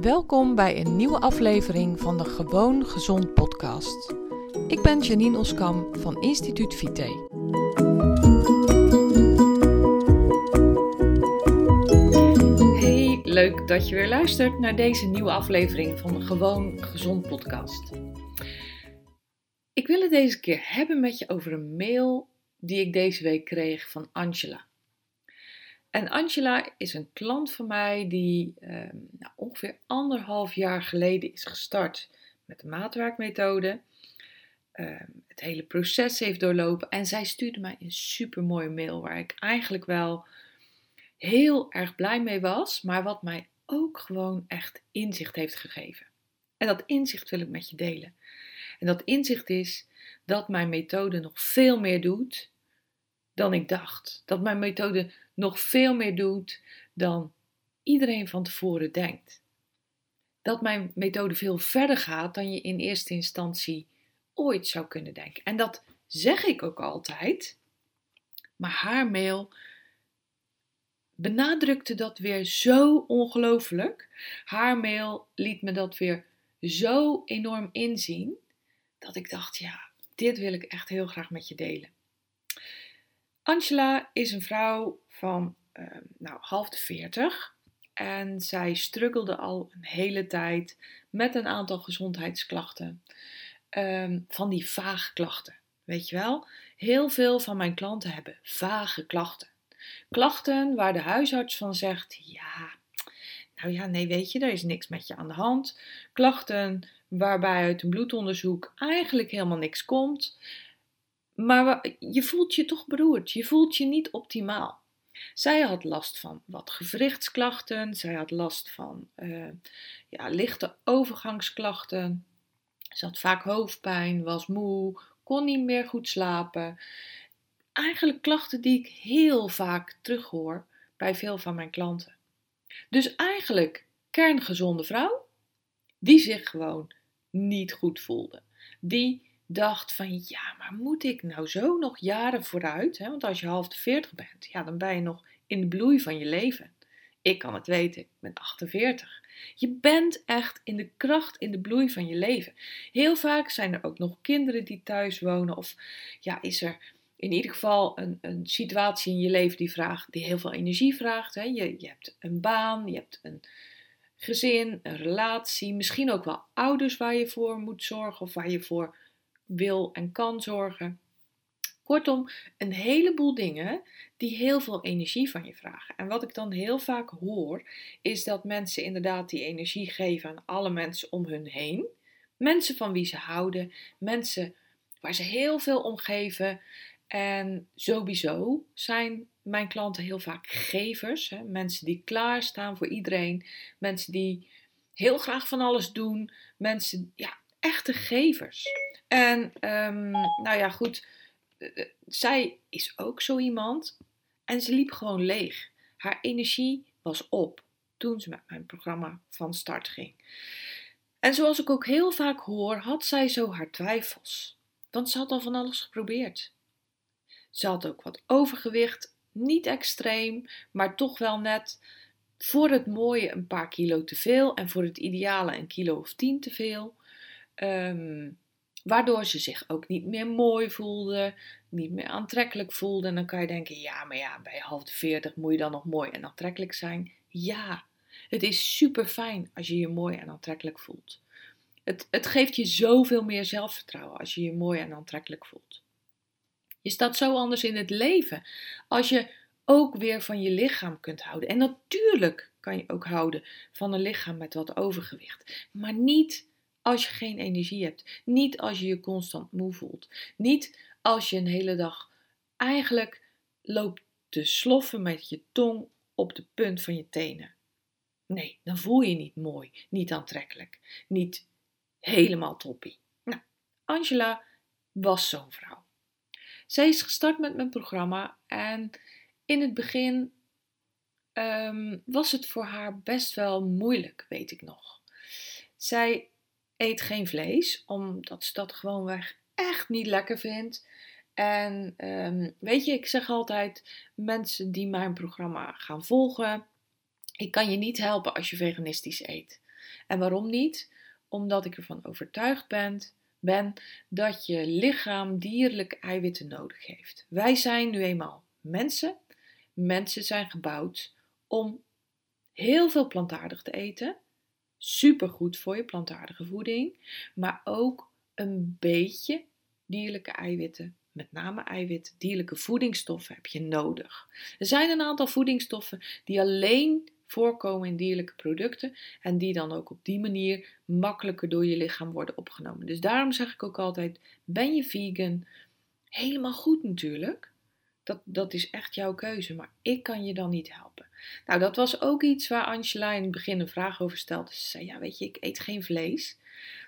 Welkom bij een nieuwe aflevering van de Gewoon Gezond podcast. Ik ben Janine Oskam van Instituut Vite. Hey, leuk dat je weer luistert naar deze nieuwe aflevering van de Gewoon Gezond podcast. Ik wil het deze keer hebben met je over een mail die ik deze week kreeg van Angela. En Angela is een klant van mij die eh, nou, ongeveer anderhalf jaar geleden is gestart met de maatwerkmethode. Uh, het hele proces heeft doorlopen en zij stuurde mij een super mooie mail waar ik eigenlijk wel heel erg blij mee was, maar wat mij ook gewoon echt inzicht heeft gegeven. En dat inzicht wil ik met je delen. En dat inzicht is dat mijn methode nog veel meer doet dan ik dacht. Dat mijn methode nog veel meer doet dan iedereen van tevoren denkt. Dat mijn methode veel verder gaat dan je in eerste instantie ooit zou kunnen denken. En dat zeg ik ook altijd. Maar haar mail benadrukte dat weer zo ongelooflijk. Haar mail liet me dat weer zo enorm inzien dat ik dacht: ja, dit wil ik echt heel graag met je delen. Angela is een vrouw van uh, nou, half de veertig. En zij struggelde al een hele tijd met een aantal gezondheidsklachten. Um, van die vage klachten. Weet je wel? Heel veel van mijn klanten hebben vage klachten. Klachten waar de huisarts van zegt: ja, nou ja, nee, weet je, er is niks met je aan de hand. Klachten waarbij uit een bloedonderzoek eigenlijk helemaal niks komt. Maar je voelt je toch beroerd. Je voelt je niet optimaal. Zij had last van wat gewrichtsklachten. Zij had last van uh, ja, lichte overgangsklachten. Ze had vaak hoofdpijn, was moe, kon niet meer goed slapen. Eigenlijk klachten die ik heel vaak terughoor bij veel van mijn klanten. Dus eigenlijk kerngezonde vrouw die zich gewoon niet goed voelde. Die dacht van ja, maar moet ik nou zo nog jaren vooruit? Hè? Want als je half de 40 bent, ja, dan ben je nog in de bloei van je leven. Ik kan het weten, ik ben 48. Je bent echt in de kracht, in de bloei van je leven. Heel vaak zijn er ook nog kinderen die thuis wonen. Of ja, is er in ieder geval een, een situatie in je leven die, vraagt, die heel veel energie vraagt. Hè? Je, je hebt een baan, je hebt een gezin, een relatie. Misschien ook wel ouders waar je voor moet zorgen of waar je voor wil en kan zorgen. Kortom, een heleboel dingen die heel veel energie van je vragen. En wat ik dan heel vaak hoor, is dat mensen inderdaad die energie geven aan alle mensen om hun heen. Mensen van wie ze houden, mensen waar ze heel veel om geven. En sowieso zijn mijn klanten heel vaak gevers. Hè? Mensen die klaarstaan voor iedereen. Mensen die heel graag van alles doen. Mensen, ja, echte gevers. En um, nou ja, goed. Eh, eh, zij is ook zo iemand. En ze liep gewoon leeg. Haar energie was op toen ze met mijn programma van start ging. En zoals ik ook heel vaak hoor, had zij zo haar twijfels. Want ze had al van alles geprobeerd. Ze had ook wat overgewicht, niet extreem, maar toch wel net voor het mooie een paar kilo te veel en voor het ideale een kilo of tien te veel. Um, waardoor ze zich ook niet meer mooi voelde, niet meer aantrekkelijk voelde. En dan kan je denken, ja, maar ja, bij half de 40 moet je dan nog mooi en aantrekkelijk zijn. Ja, het is super fijn als je je mooi en aantrekkelijk voelt. Het, het geeft je zoveel meer zelfvertrouwen als je je mooi en aantrekkelijk voelt. Je staat zo anders in het leven als je ook weer van je lichaam kunt houden. En natuurlijk kan je ook houden van een lichaam met wat overgewicht, maar niet als je geen energie hebt. Niet als je je constant moe voelt. Niet als je een hele dag eigenlijk loopt te sloffen met je tong op de punt van je tenen. Nee, dan voel je je niet mooi, niet aantrekkelijk, niet helemaal toppie. Nou, Angela was zo'n vrouw. Zij is gestart met mijn programma en in het begin um, was het voor haar best wel moeilijk, weet ik nog. Zij eet geen vlees, omdat ze dat gewoonweg echt niet lekker vindt. En um, weet je, ik zeg altijd: mensen die mijn programma gaan volgen, ik kan je niet helpen als je veganistisch eet. En waarom niet? Omdat ik ervan overtuigd ben, ben dat je lichaam dierlijke eiwitten nodig heeft. Wij zijn nu eenmaal mensen. Mensen zijn gebouwd om heel veel plantaardig te eten. Supergoed voor je plantaardige voeding. Maar ook een beetje dierlijke eiwitten met name eiwit, dierlijke voedingsstoffen heb je nodig. Er zijn een aantal voedingsstoffen die alleen voorkomen in dierlijke producten en die dan ook op die manier makkelijker door je lichaam worden opgenomen. Dus daarom zeg ik ook altijd: ben je vegan? Helemaal goed natuurlijk. Dat, dat is echt jouw keuze, maar ik kan je dan niet helpen. Nou, dat was ook iets waar Angela in het begin een vraag over stelde. Ze zei: Ja, weet je, ik eet geen vlees.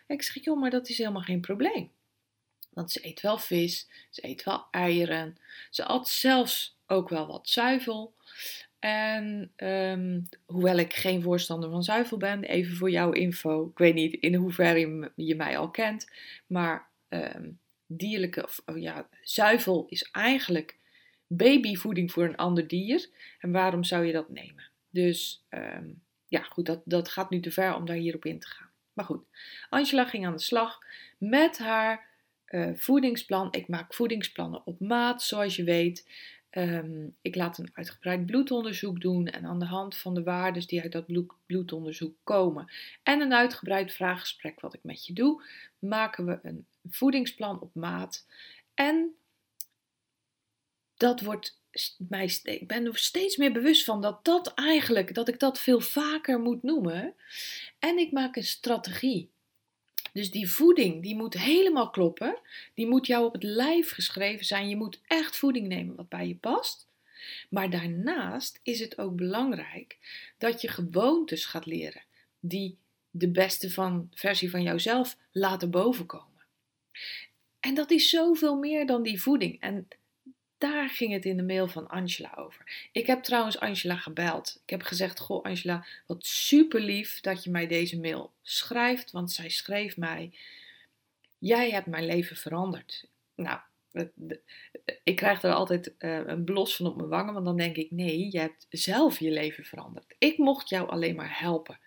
Ik zeg: Joh, maar dat is helemaal geen probleem. Want ze eet wel vis, ze eet wel eieren. Ze at zelfs ook wel wat zuivel. En um, hoewel ik geen voorstander van zuivel ben, even voor jouw info. Ik weet niet in hoeverre je, mij al kent, maar um, dierlijke, of oh ja, zuivel is eigenlijk babyvoeding voor een ander dier. En waarom zou je dat nemen? Dus um, ja, goed, dat, dat gaat nu te ver om daar hierop in te gaan. Maar goed, Angela ging aan de slag met haar uh, voedingsplan. Ik maak voedingsplannen op maat, zoals je weet. Um, ik laat een uitgebreid bloedonderzoek doen en aan de hand van de waarden die uit dat bloedonderzoek komen en een uitgebreid vraaggesprek wat ik met je doe, maken we een voedingsplan op maat. En dat wordt mij, ik ben er steeds meer bewust van dat dat eigenlijk, dat ik dat veel vaker moet noemen. En ik maak een strategie. Dus die voeding, die moet helemaal kloppen. Die moet jou op het lijf geschreven zijn. Je moet echt voeding nemen wat bij je past. Maar daarnaast is het ook belangrijk dat je gewoontes gaat leren die de beste van, versie van jouzelf laten bovenkomen. En dat is zoveel meer dan die voeding. En daar ging het in de mail van Angela over. Ik heb trouwens Angela gebeld. Ik heb gezegd: Goh, Angela, wat super lief dat je mij deze mail schrijft. Want zij schreef mij: Jij hebt mijn leven veranderd. Nou, ik krijg er altijd eh, een blos van op mijn wangen, want dan denk ik: nee, je hebt zelf je leven veranderd. Ik mocht jou alleen maar helpen.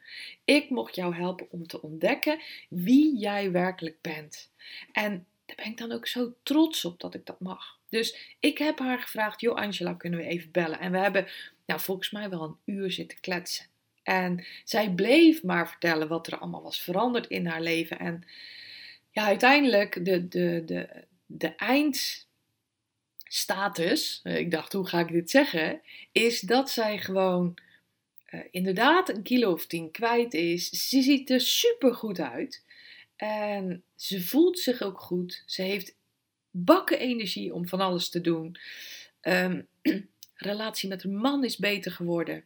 Ik mocht jou helpen om te ontdekken wie jij werkelijk bent. En daar ben ik dan ook zo trots op dat ik dat mag. Dus ik heb haar gevraagd: Joh, Angela, kunnen we even bellen? En we hebben, nou, volgens mij wel een uur zitten kletsen. En zij bleef maar vertellen wat er allemaal was veranderd in haar leven. En ja, uiteindelijk de, de, de, de eindstatus, eh, ik dacht, hoe ga ik dit zeggen? Is dat zij gewoon uh, inderdaad een kilo of tien kwijt is. Ze ziet er super goed uit. En ze voelt zich ook goed. Ze heeft bakken energie om van alles te doen. Um, relatie met een man is beter geworden.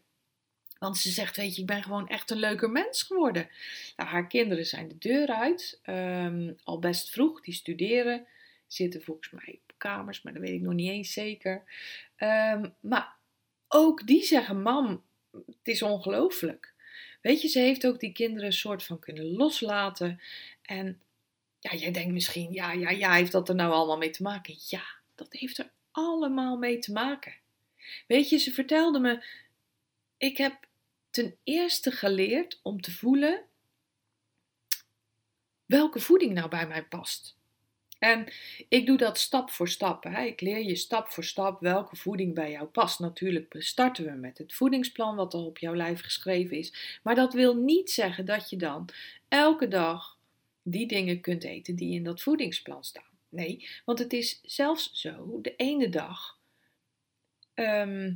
Want ze zegt, weet je, ik ben gewoon echt een leuker mens geworden. Nou, haar kinderen zijn de deur uit, um, al best vroeg, die studeren, zitten volgens mij op kamers, maar dat weet ik nog niet eens zeker. Um, maar ook die zeggen, mam, het is ongelooflijk. Weet je, ze heeft ook die kinderen een soort van kunnen loslaten. En ja, jij denkt misschien, ja, ja, ja, heeft dat er nou allemaal mee te maken? Ja, dat heeft er allemaal mee te maken. Weet je, ze vertelde me, ik heb ten eerste geleerd om te voelen welke voeding nou bij mij past. En ik doe dat stap voor stap. Hè. Ik leer je stap voor stap welke voeding bij jou past. Natuurlijk starten we met het voedingsplan wat al op jouw lijf geschreven is. Maar dat wil niet zeggen dat je dan elke dag die dingen kunt eten die in dat voedingsplan staan. Nee, want het is zelfs zo, de ene dag ehm,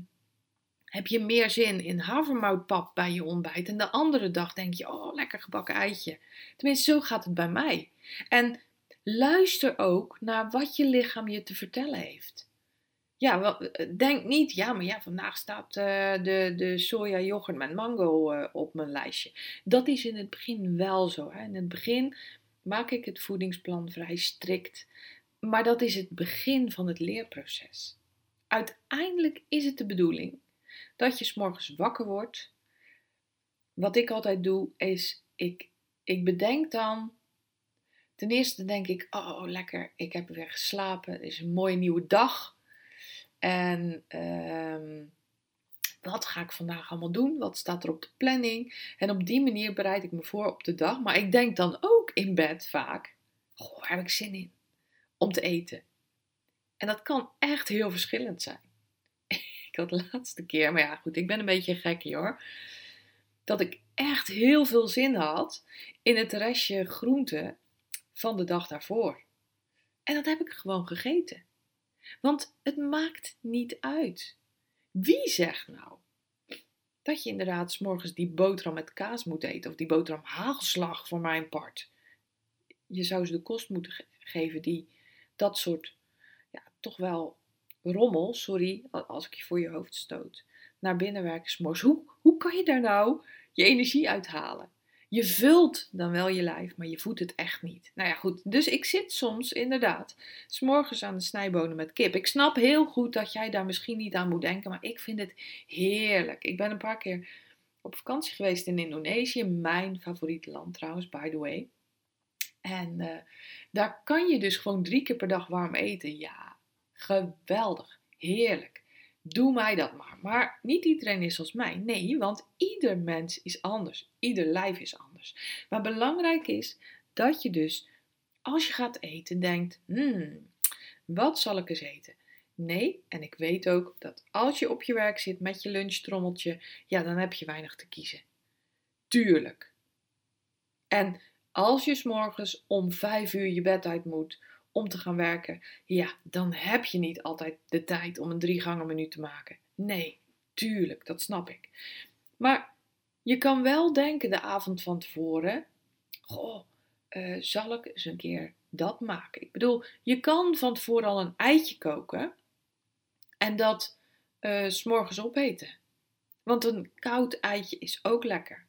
heb je meer zin in havermoutpap bij je ontbijt en de andere dag denk je, oh, lekker gebakken eitje. Tenminste, zo gaat het bij mij. En luister ook naar wat je lichaam je te vertellen heeft. Ja, eh, denk niet, ja, maar ja, vandaag staat uh, de, de soja yoghurt met mango uh, op mijn lijstje. Dat is in het begin wel zo. Hè? In het begin maak ik het voedingsplan vrij strikt. Maar dat is het begin van het leerproces. Uiteindelijk is het de bedoeling dat je s'morgens wakker wordt. Wat ik altijd doe, is ik, ik bedenk dan. Ten eerste denk ik, oh lekker, ik heb weer geslapen. Het is een mooie nieuwe dag. En ehm, wat ga ik vandaag allemaal doen? Wat staat er op de planning? En op die manier bereid ik me voor op de dag. Maar ik denk dan ook in bed vaak: oh, waar heb ik zin in om te eten? En dat kan echt heel verschillend zijn. ik had de laatste keer, maar ja, goed, ik ben een beetje gek hoor. Dat ik echt heel veel zin had in het restje groente van de dag daarvoor. En dat heb ik gewoon gegeten. Want het maakt niet uit. Wie zegt nou dat je inderdaad s morgens die boterham met kaas moet eten of die boterham hagelslag voor mijn part? Je zou ze de kost moeten geven die dat soort, ja, toch wel rommel, sorry als ik je voor je hoofd stoot, naar binnen werken s'morgens. Hoe, hoe kan je daar nou je energie uithalen? Je vult dan wel je lijf, maar je voedt het echt niet. Nou ja, goed. Dus ik zit soms inderdaad s'morgens aan de snijbonen met kip. Ik snap heel goed dat jij daar misschien niet aan moet denken, maar ik vind het heerlijk. Ik ben een paar keer op vakantie geweest in Indonesië. Mijn favoriete land trouwens, by the way. En uh, daar kan je dus gewoon drie keer per dag warm eten. Ja, geweldig. Heerlijk. Doe mij dat maar. Maar niet iedereen is als mij. Nee, want ieder mens is anders. Ieder lijf is anders. Maar belangrijk is dat je dus, als je gaat eten, denkt: hmm, wat zal ik eens eten? Nee, en ik weet ook dat als je op je werk zit met je lunchtrommeltje, ja, dan heb je weinig te kiezen. Tuurlijk. En als je s'morgens om vijf uur je bed uit moet om te gaan werken, ja, dan heb je niet altijd de tijd om een drie gangen te maken. Nee, tuurlijk, dat snap ik. Maar je kan wel denken de avond van tevoren, goh, uh, zal ik eens een keer dat maken? Ik bedoel, je kan van tevoren al een eitje koken en dat uh, s'morgens opeten. Want een koud eitje is ook lekker.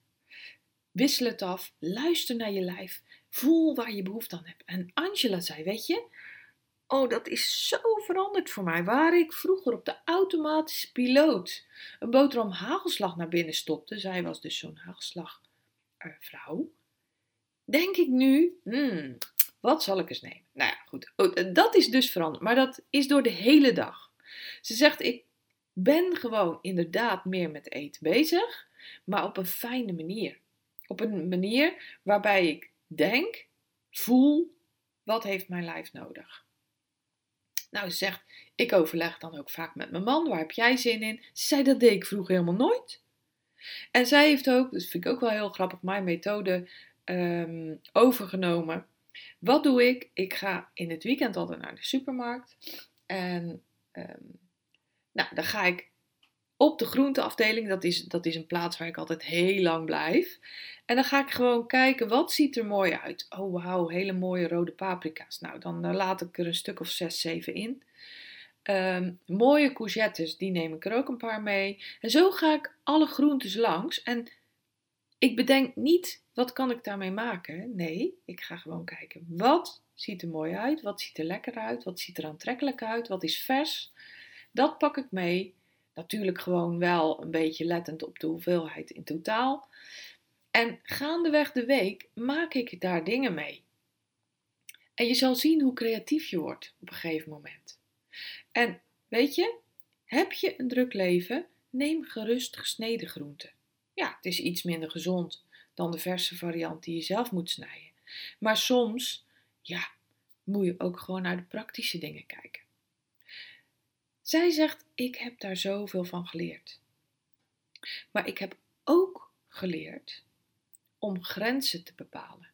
Wissel het af, luister naar je lijf Voel waar je behoefte aan hebt. En Angela zei, weet je, oh dat is zo veranderd voor mij. Waar ik vroeger op de automatische piloot een boterham hagelslag naar binnen stopte. Zij was dus zo'n hagelslagvrouw. denk ik nu, hmm, wat zal ik eens nemen? Nou ja, goed. Oh, dat is dus veranderd. Maar dat is door de hele dag. Ze zegt, ik ben gewoon inderdaad meer met eten bezig. Maar op een fijne manier. Op een manier waarbij ik Denk, voel, wat heeft mijn lijf nodig? Nou, ze zegt, ik overleg dan ook vaak met mijn man, waar heb jij zin in? Ze zei, dat deed ik vroeger helemaal nooit. En zij heeft ook, dus vind ik ook wel heel grappig, mijn methode um, overgenomen. Wat doe ik? Ik ga in het weekend altijd naar de supermarkt. En um, nou, dan ga ik op de groenteafdeling. Dat is, dat is een plaats waar ik altijd heel lang blijf. En dan ga ik gewoon kijken, wat ziet er mooi uit? Oh wauw, hele mooie rode paprika's. Nou, dan eh, laat ik er een stuk of 6, 7 in. Um, mooie courgettes, die neem ik er ook een paar mee. En zo ga ik alle groentes langs. En ik bedenk niet, wat kan ik daarmee maken? Nee, ik ga gewoon kijken, wat ziet er mooi uit? Wat ziet er lekker uit? Wat ziet er aantrekkelijk uit? Wat is vers? Dat pak ik mee. Natuurlijk gewoon wel een beetje lettend op de hoeveelheid in totaal. En gaandeweg de week maak ik daar dingen mee. En je zal zien hoe creatief je wordt op een gegeven moment. En weet je, heb je een druk leven, neem gerust gesneden groenten. Ja, het is iets minder gezond dan de verse variant die je zelf moet snijden. Maar soms, ja, moet je ook gewoon naar de praktische dingen kijken. Zij zegt: Ik heb daar zoveel van geleerd. Maar ik heb ook geleerd om grenzen te bepalen.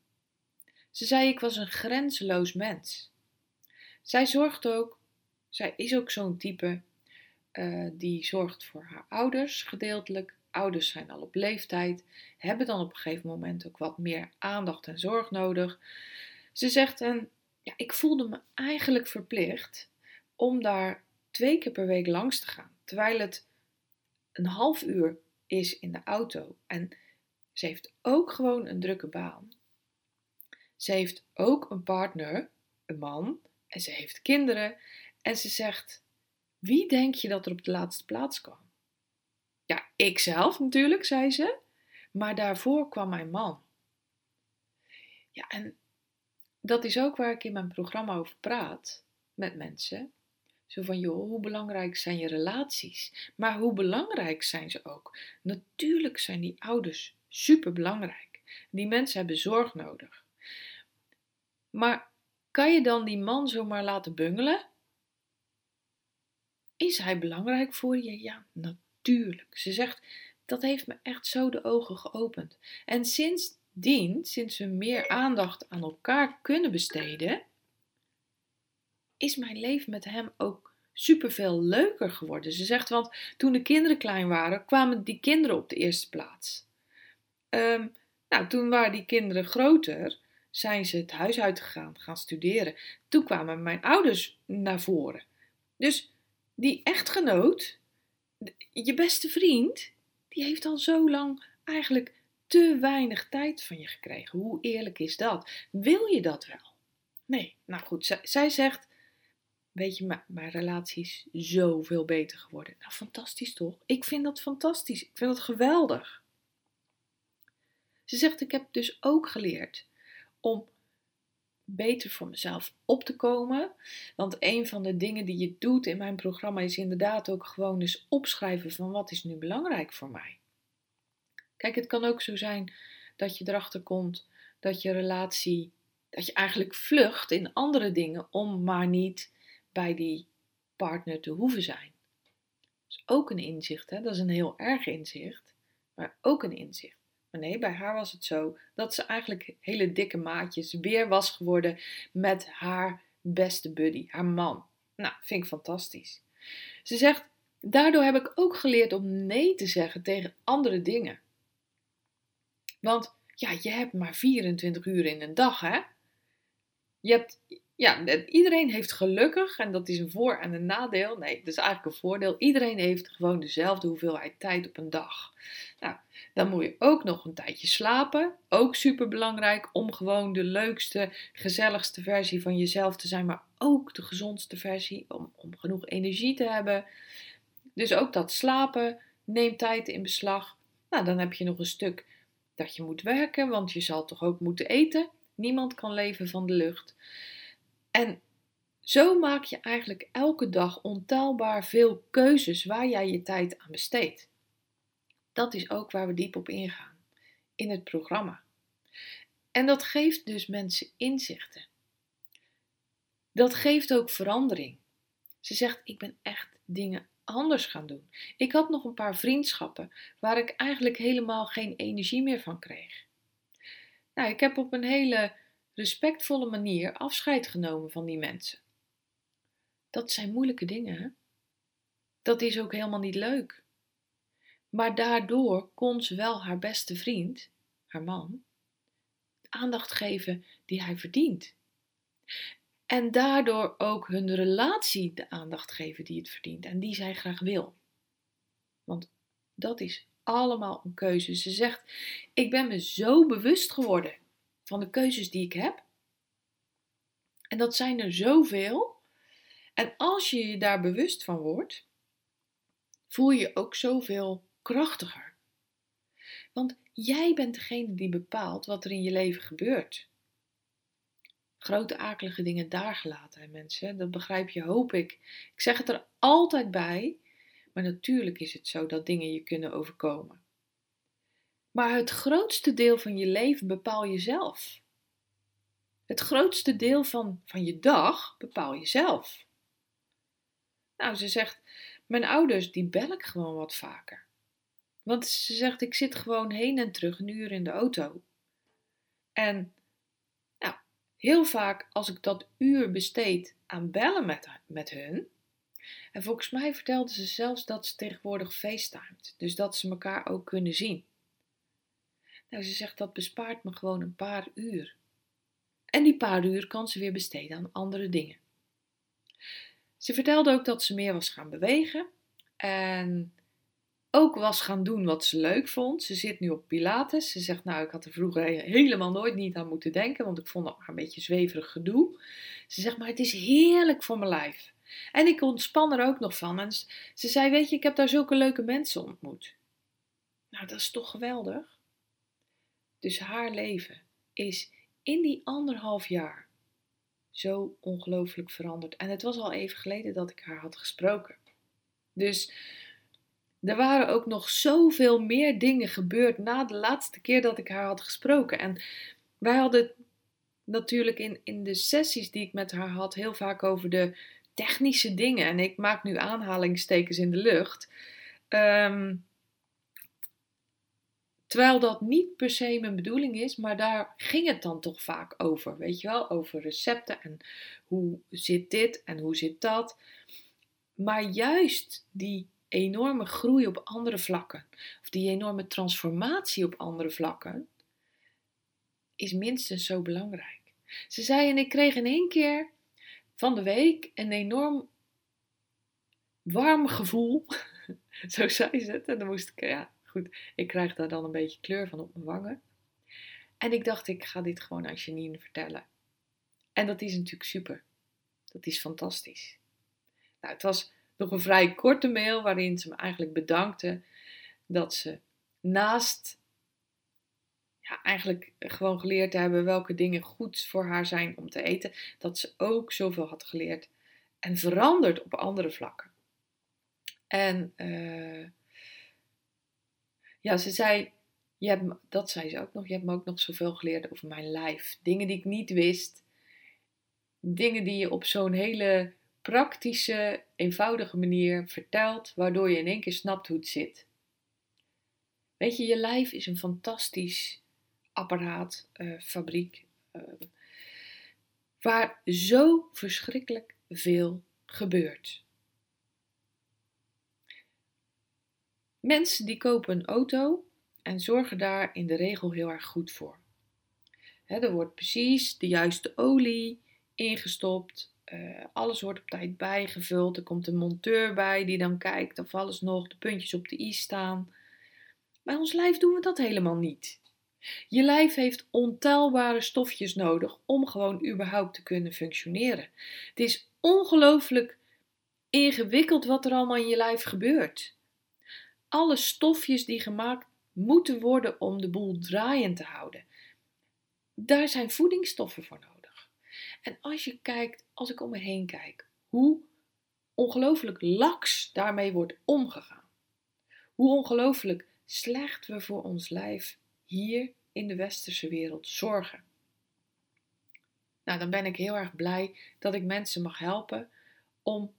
Ze zei: Ik was een grenzeloos mens. Zij zorgt ook, zij is ook zo'n type uh, die zorgt voor haar ouders gedeeltelijk. Ouders zijn al op leeftijd, hebben dan op een gegeven moment ook wat meer aandacht en zorg nodig. Ze zegt: en, ja, Ik voelde me eigenlijk verplicht om daar twee keer per week langs te gaan. Terwijl het een half uur is in de auto. En ze heeft ook gewoon een drukke baan. Ze heeft ook een partner, een man. En ze heeft kinderen. En ze zegt: Wie denk je dat er op de laatste plaats kwam? Ja, ikzelf natuurlijk, zei ze. Maar daarvoor kwam mijn man. Ja, en dat is ook waar ik in mijn programma over praat met mensen. Zo van, joh, hoe belangrijk zijn je relaties? Maar hoe belangrijk zijn ze ook? Natuurlijk zijn die ouders super belangrijk. Die mensen hebben zorg nodig. Maar kan je dan die man zomaar laten bungelen? Is hij belangrijk voor je? Ja, natuurlijk. Ze zegt, dat heeft me echt zo de ogen geopend. En sindsdien, sinds we meer aandacht aan elkaar kunnen besteden, is mijn leven met hem ook superveel leuker geworden. Ze zegt, want toen de kinderen klein waren, kwamen die kinderen op de eerste plaats. Um, nou, toen waren die kinderen groter, zijn ze het huis uitgegaan, gaan studeren. Toen kwamen mijn ouders naar voren. Dus die echtgenoot, je beste vriend, die heeft al zo lang eigenlijk te weinig tijd van je gekregen. Hoe eerlijk is dat? Wil je dat wel? Nee, nou goed, zij, zegt, weet je, mijn relatie is zoveel beter geworden. Nou, fantastisch toch? Ik vind dat fantastisch. Ik vind dat geweldig. Ze zegt, ik heb dus ook geleerd om beter voor mezelf op te komen. Want een van de dingen die je doet in mijn programma is inderdaad ook gewoon eens opschrijven van wat is nu belangrijk voor mij. Kijk, het kan ook zo zijn dat je erachter komt dat je relatie, dat je eigenlijk vlucht in andere dingen om maar niet bij die partner te hoeven zijn. Dat is ook een inzicht, hè? dat is een heel erg inzicht, maar ook een inzicht. Maar nee, bij haar was het zo dat ze eigenlijk hele dikke maatjes weer was geworden met haar beste buddy, haar man. Nou, vind ik fantastisch. Ze zegt, daardoor heb ik ook geleerd om nee te zeggen tegen andere dingen. Want ja, je hebt maar 24 uur in een dag, hè? Je hebt, ja, iedereen heeft gelukkig, en dat is een voor- en een nadeel. Nee, dat is eigenlijk een voordeel. Iedereen heeft gewoon dezelfde hoeveelheid tijd op een dag. Nou, dan moet je ook nog een tijdje slapen. Ook super belangrijk om gewoon de leukste, gezelligste versie van jezelf te zijn, maar ook de gezondste versie om, om genoeg energie te hebben. Dus ook dat slapen neemt tijd in beslag. Nou, dan heb je nog een stuk dat je moet werken, want je zal toch ook moeten eten. Niemand kan leven van de lucht. En zo maak je eigenlijk elke dag ontelbaar veel keuzes waar jij je tijd aan besteedt. Dat is ook waar we diep op ingaan in het programma. En dat geeft dus mensen inzichten. Dat geeft ook verandering. Ze zegt: Ik ben echt dingen anders gaan doen. Ik had nog een paar vriendschappen waar ik eigenlijk helemaal geen energie meer van kreeg. Nou, ik heb op een hele respectvolle manier afscheid genomen van die mensen. Dat zijn moeilijke dingen. Dat is ook helemaal niet leuk. Maar daardoor kon ze wel haar beste vriend, haar man, aandacht geven die hij verdient. En daardoor ook hun relatie de aandacht geven die het verdient en die zij graag wil. Want dat is allemaal een keuze. Ze zegt: Ik ben me zo bewust geworden van de keuzes die ik heb. En dat zijn er zoveel. En als je je daar bewust van wordt, voel je ook zoveel krachtiger. Want jij bent degene die bepaalt wat er in je leven gebeurt. Grote akelige dingen daar gelaten, mensen. Dat begrijp je, hoop ik. Ik zeg het er altijd bij, maar natuurlijk is het zo dat dingen je kunnen overkomen. Maar het grootste deel van je leven bepaal je zelf. Het grootste deel van, van je dag bepaal je zelf. Nou, ze zegt, mijn ouders die bel ik gewoon wat vaker. Want ze zegt, ik zit gewoon heen en terug een uur in de auto. En nou, heel vaak als ik dat uur besteed aan bellen met, met hun. En volgens mij vertelde ze zelfs dat ze tegenwoordig facetimed. Dus dat ze elkaar ook kunnen zien. Nou, ze zegt dat bespaart me gewoon een paar uur. En die paar uur kan ze weer besteden aan andere dingen. Ze vertelde ook dat ze meer was gaan bewegen. En ook was gaan doen wat ze leuk vond. Ze zit nu op Pilates. Ze zegt, nou, ik had er vroeger helemaal nooit niet aan moeten denken, want ik vond dat maar een beetje zweverig gedoe. Ze zegt, maar het is heerlijk voor mijn lijf. En ik ontspan er ook nog van. En ze zei, weet je, ik heb daar zulke leuke mensen ontmoet. Nou, dat is toch geweldig? Dus haar leven is in die anderhalf jaar zo ongelooflijk veranderd. En het was al even geleden dat ik haar had gesproken. Dus er waren ook nog zoveel meer dingen gebeurd na de laatste keer dat ik haar had gesproken. En wij hadden natuurlijk in, in de sessies die ik met haar had heel vaak over de technische dingen. En ik maak nu aanhalingstekens in de lucht. Um, Terwijl dat niet per se mijn bedoeling is, maar daar ging het dan toch vaak over. Weet je wel, over recepten en hoe zit dit en hoe zit dat. Maar juist die enorme groei op andere vlakken, of die enorme transformatie op andere vlakken, is minstens zo belangrijk. Ze zei en ik kreeg in één keer van de week een enorm warm gevoel. Zo zei ze het. En dan moest ik, ja, ik krijg daar dan een beetje kleur van op mijn wangen. En ik dacht, ik ga dit gewoon aan Janine vertellen. En dat is natuurlijk super. Dat is fantastisch. Nou, het was nog een vrij korte mail waarin ze me eigenlijk bedankte dat ze naast ja, eigenlijk gewoon geleerd hebben welke dingen goed voor haar zijn om te eten, dat ze ook zoveel had geleerd en veranderd op andere vlakken. En uh, ja, ze zei, je hebt, dat zei ze ook nog, je hebt me ook nog zoveel geleerd over mijn lijf. Dingen die ik niet wist. Dingen die je op zo'n hele praktische, eenvoudige manier vertelt, waardoor je in één keer snapt hoe het zit. Weet je, je lijf is een fantastisch apparaat, uh, fabriek, uh, waar zo verschrikkelijk veel gebeurt. Mensen die kopen een auto en zorgen daar in de regel heel erg goed voor. er wordt precies de juiste olie ingestopt. Uh, alles wordt op tijd bijgevuld. Er komt een monteur bij die dan kijkt of alles nog de puntjes op de i staan. Bij ons lijf doen we dat helemaal niet. Je lijf heeft ontelbare stofjes nodig om gewoon überhaupt te kunnen functioneren. Het is ongelooflijk ingewikkeld wat er allemaal in je lijf gebeurt alle stofjes die gemaakt moeten worden om de boel draaiend te houden. Daar zijn voedingsstoffen voor nodig. En als je kijkt, als ik om me heen kijk, hoe ongelooflijk laks daarmee wordt omgegaan. Hoe ongelooflijk slecht we voor ons lijf hier in de westerse wereld zorgen. Nou, dan ben ik heel erg blij dat ik mensen mag helpen om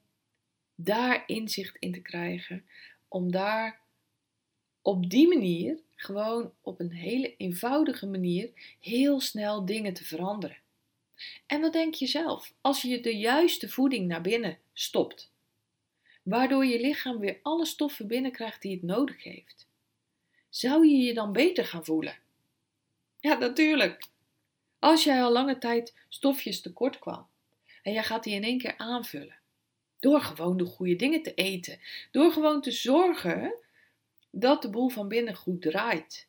daar inzicht in te krijgen, om daar op die manier, gewoon op een hele eenvoudige manier, heel snel dingen te veranderen. En wat denk je zelf? Als je de juiste voeding naar binnen stopt, waardoor je lichaam weer alle stoffen binnenkrijgt die het nodig heeft, zou je je dan beter gaan voelen? Ja, natuurlijk. Als jij al lange tijd stofjes tekort kwam en jij gaat die in één keer aanvullen, door gewoon de goede dingen te eten, door gewoon te zorgen dat de boel van binnen goed draait.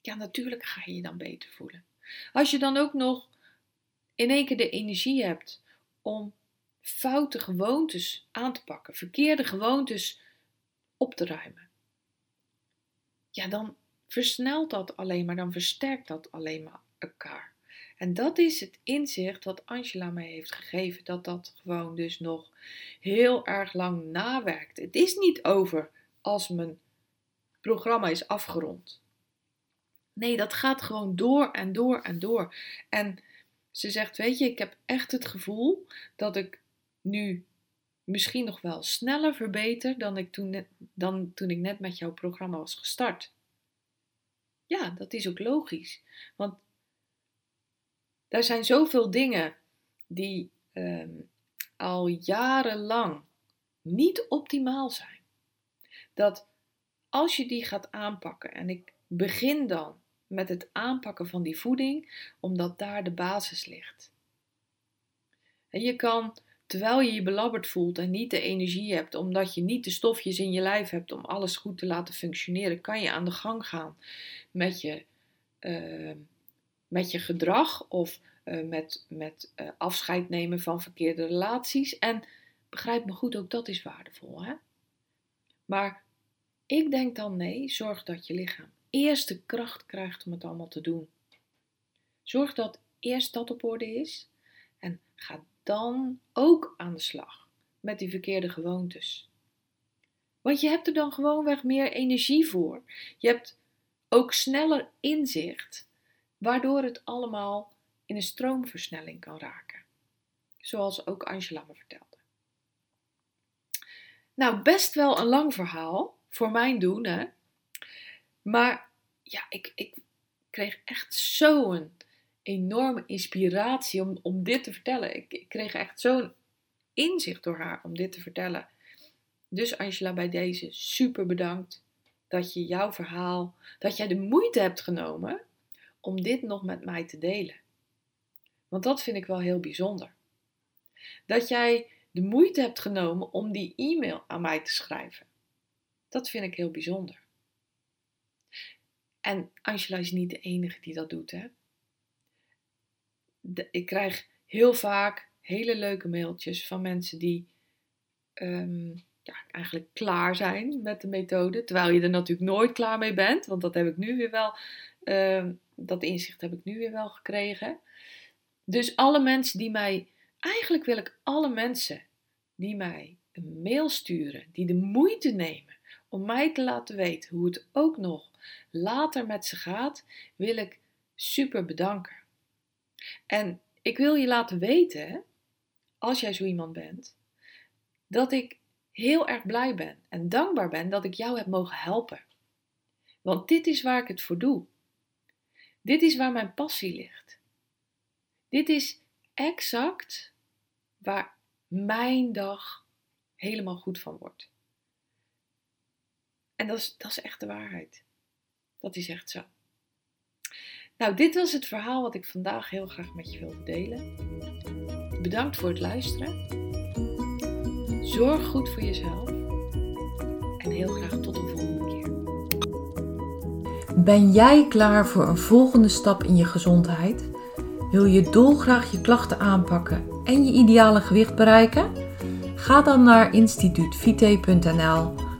Ja, natuurlijk ga je je dan beter voelen. Als je dan ook nog in één keer de energie hebt om foute gewoontes aan te pakken, verkeerde gewoontes op te ruimen. Ja, dan versnelt dat alleen maar, dan versterkt dat alleen maar elkaar. En dat is het inzicht wat Angela mij heeft gegeven, dat dat gewoon dus nog heel erg lang nawerkt. Het is niet over als mijn programma is afgerond. Nee, dat gaat gewoon door en door en door. En ze zegt: Weet je, ik heb echt het gevoel dat ik nu misschien nog wel sneller verbeter dan, ik toen, dan toen ik net met jouw programma was gestart. Ja, dat is ook logisch. Want er zijn zoveel dingen die ehm, al jarenlang niet optimaal zijn. Dat als je die gaat aanpakken, en ik begin dan met het aanpakken van die voeding, omdat daar de basis ligt. En je kan, terwijl je je belabberd voelt en niet de energie hebt, omdat je niet de stofjes in je lijf hebt om alles goed te laten functioneren, kan je aan de gang gaan met je, uh, met je gedrag of uh, met, met uh, afscheid nemen van verkeerde relaties. En begrijp me goed, ook dat is waardevol. Hè? Maar ik denk dan nee, zorg dat je lichaam eerst de kracht krijgt om het allemaal te doen. Zorg dat eerst dat op orde is En ga dan ook aan de slag met die verkeerde gewoontes. Want je hebt er dan gewoonweg meer energie voor. Je hebt ook sneller inzicht, waardoor het allemaal in een stroomversnelling kan raken. Zoals ook Angela me vertelde. Nou, best wel een lang verhaal voor mijn doen, hè. Maar ja, ik, ik kreeg echt zo'n enorme inspiratie om, om dit te vertellen. Ik, ik kreeg echt zo'n inzicht door haar om dit te vertellen. Dus Angela, bij deze super bedankt dat je jouw verhaal, dat jij de moeite hebt genomen om dit nog met mij te delen. Want dat vind ik wel heel bijzonder. Dat jij de moeite hebt genomen om die e-mail aan mij te schrijven. Dat vind ik heel bijzonder. En Angela is niet de enige die dat doet. Hè? ik krijg heel vaak hele leuke mailtjes van mensen die ehm, ja, eigenlijk klaar zijn met de methode. Terwijl je er natuurlijk nooit klaar mee bent. Want dat heb ik nu weer wel. Ehm, dat inzicht heb ik nu weer wel gekregen. Dus alle mensen die mij. Eigenlijk wil ik alle mensen die mij een mail sturen, die de moeite nemen om mij te laten weten hoe het ook nog later met ze gaat, wil ik super bedanken. En ik wil je laten weten, als jij zo iemand bent, dat ik heel erg blij ben en dankbaar ben dat ik jou heb mogen helpen. Want dit is waar ik het voor doe. Dit is waar mijn passie ligt. Dit is exact waar mijn dag helemaal goed van wordt. En dat is, dat is echt de waarheid. Dat is echt zo. Nou, dit was het verhaal wat ik vandaag heel graag met je wilde delen. Bedankt voor het luisteren. Zorg goed voor jezelf. En heel graag tot de volgende keer. Ben jij klaar voor een volgende stap in je gezondheid? Wil je dolgraag je klachten aanpakken en je ideale gewicht bereiken? Ga dan naar instituutvite.nl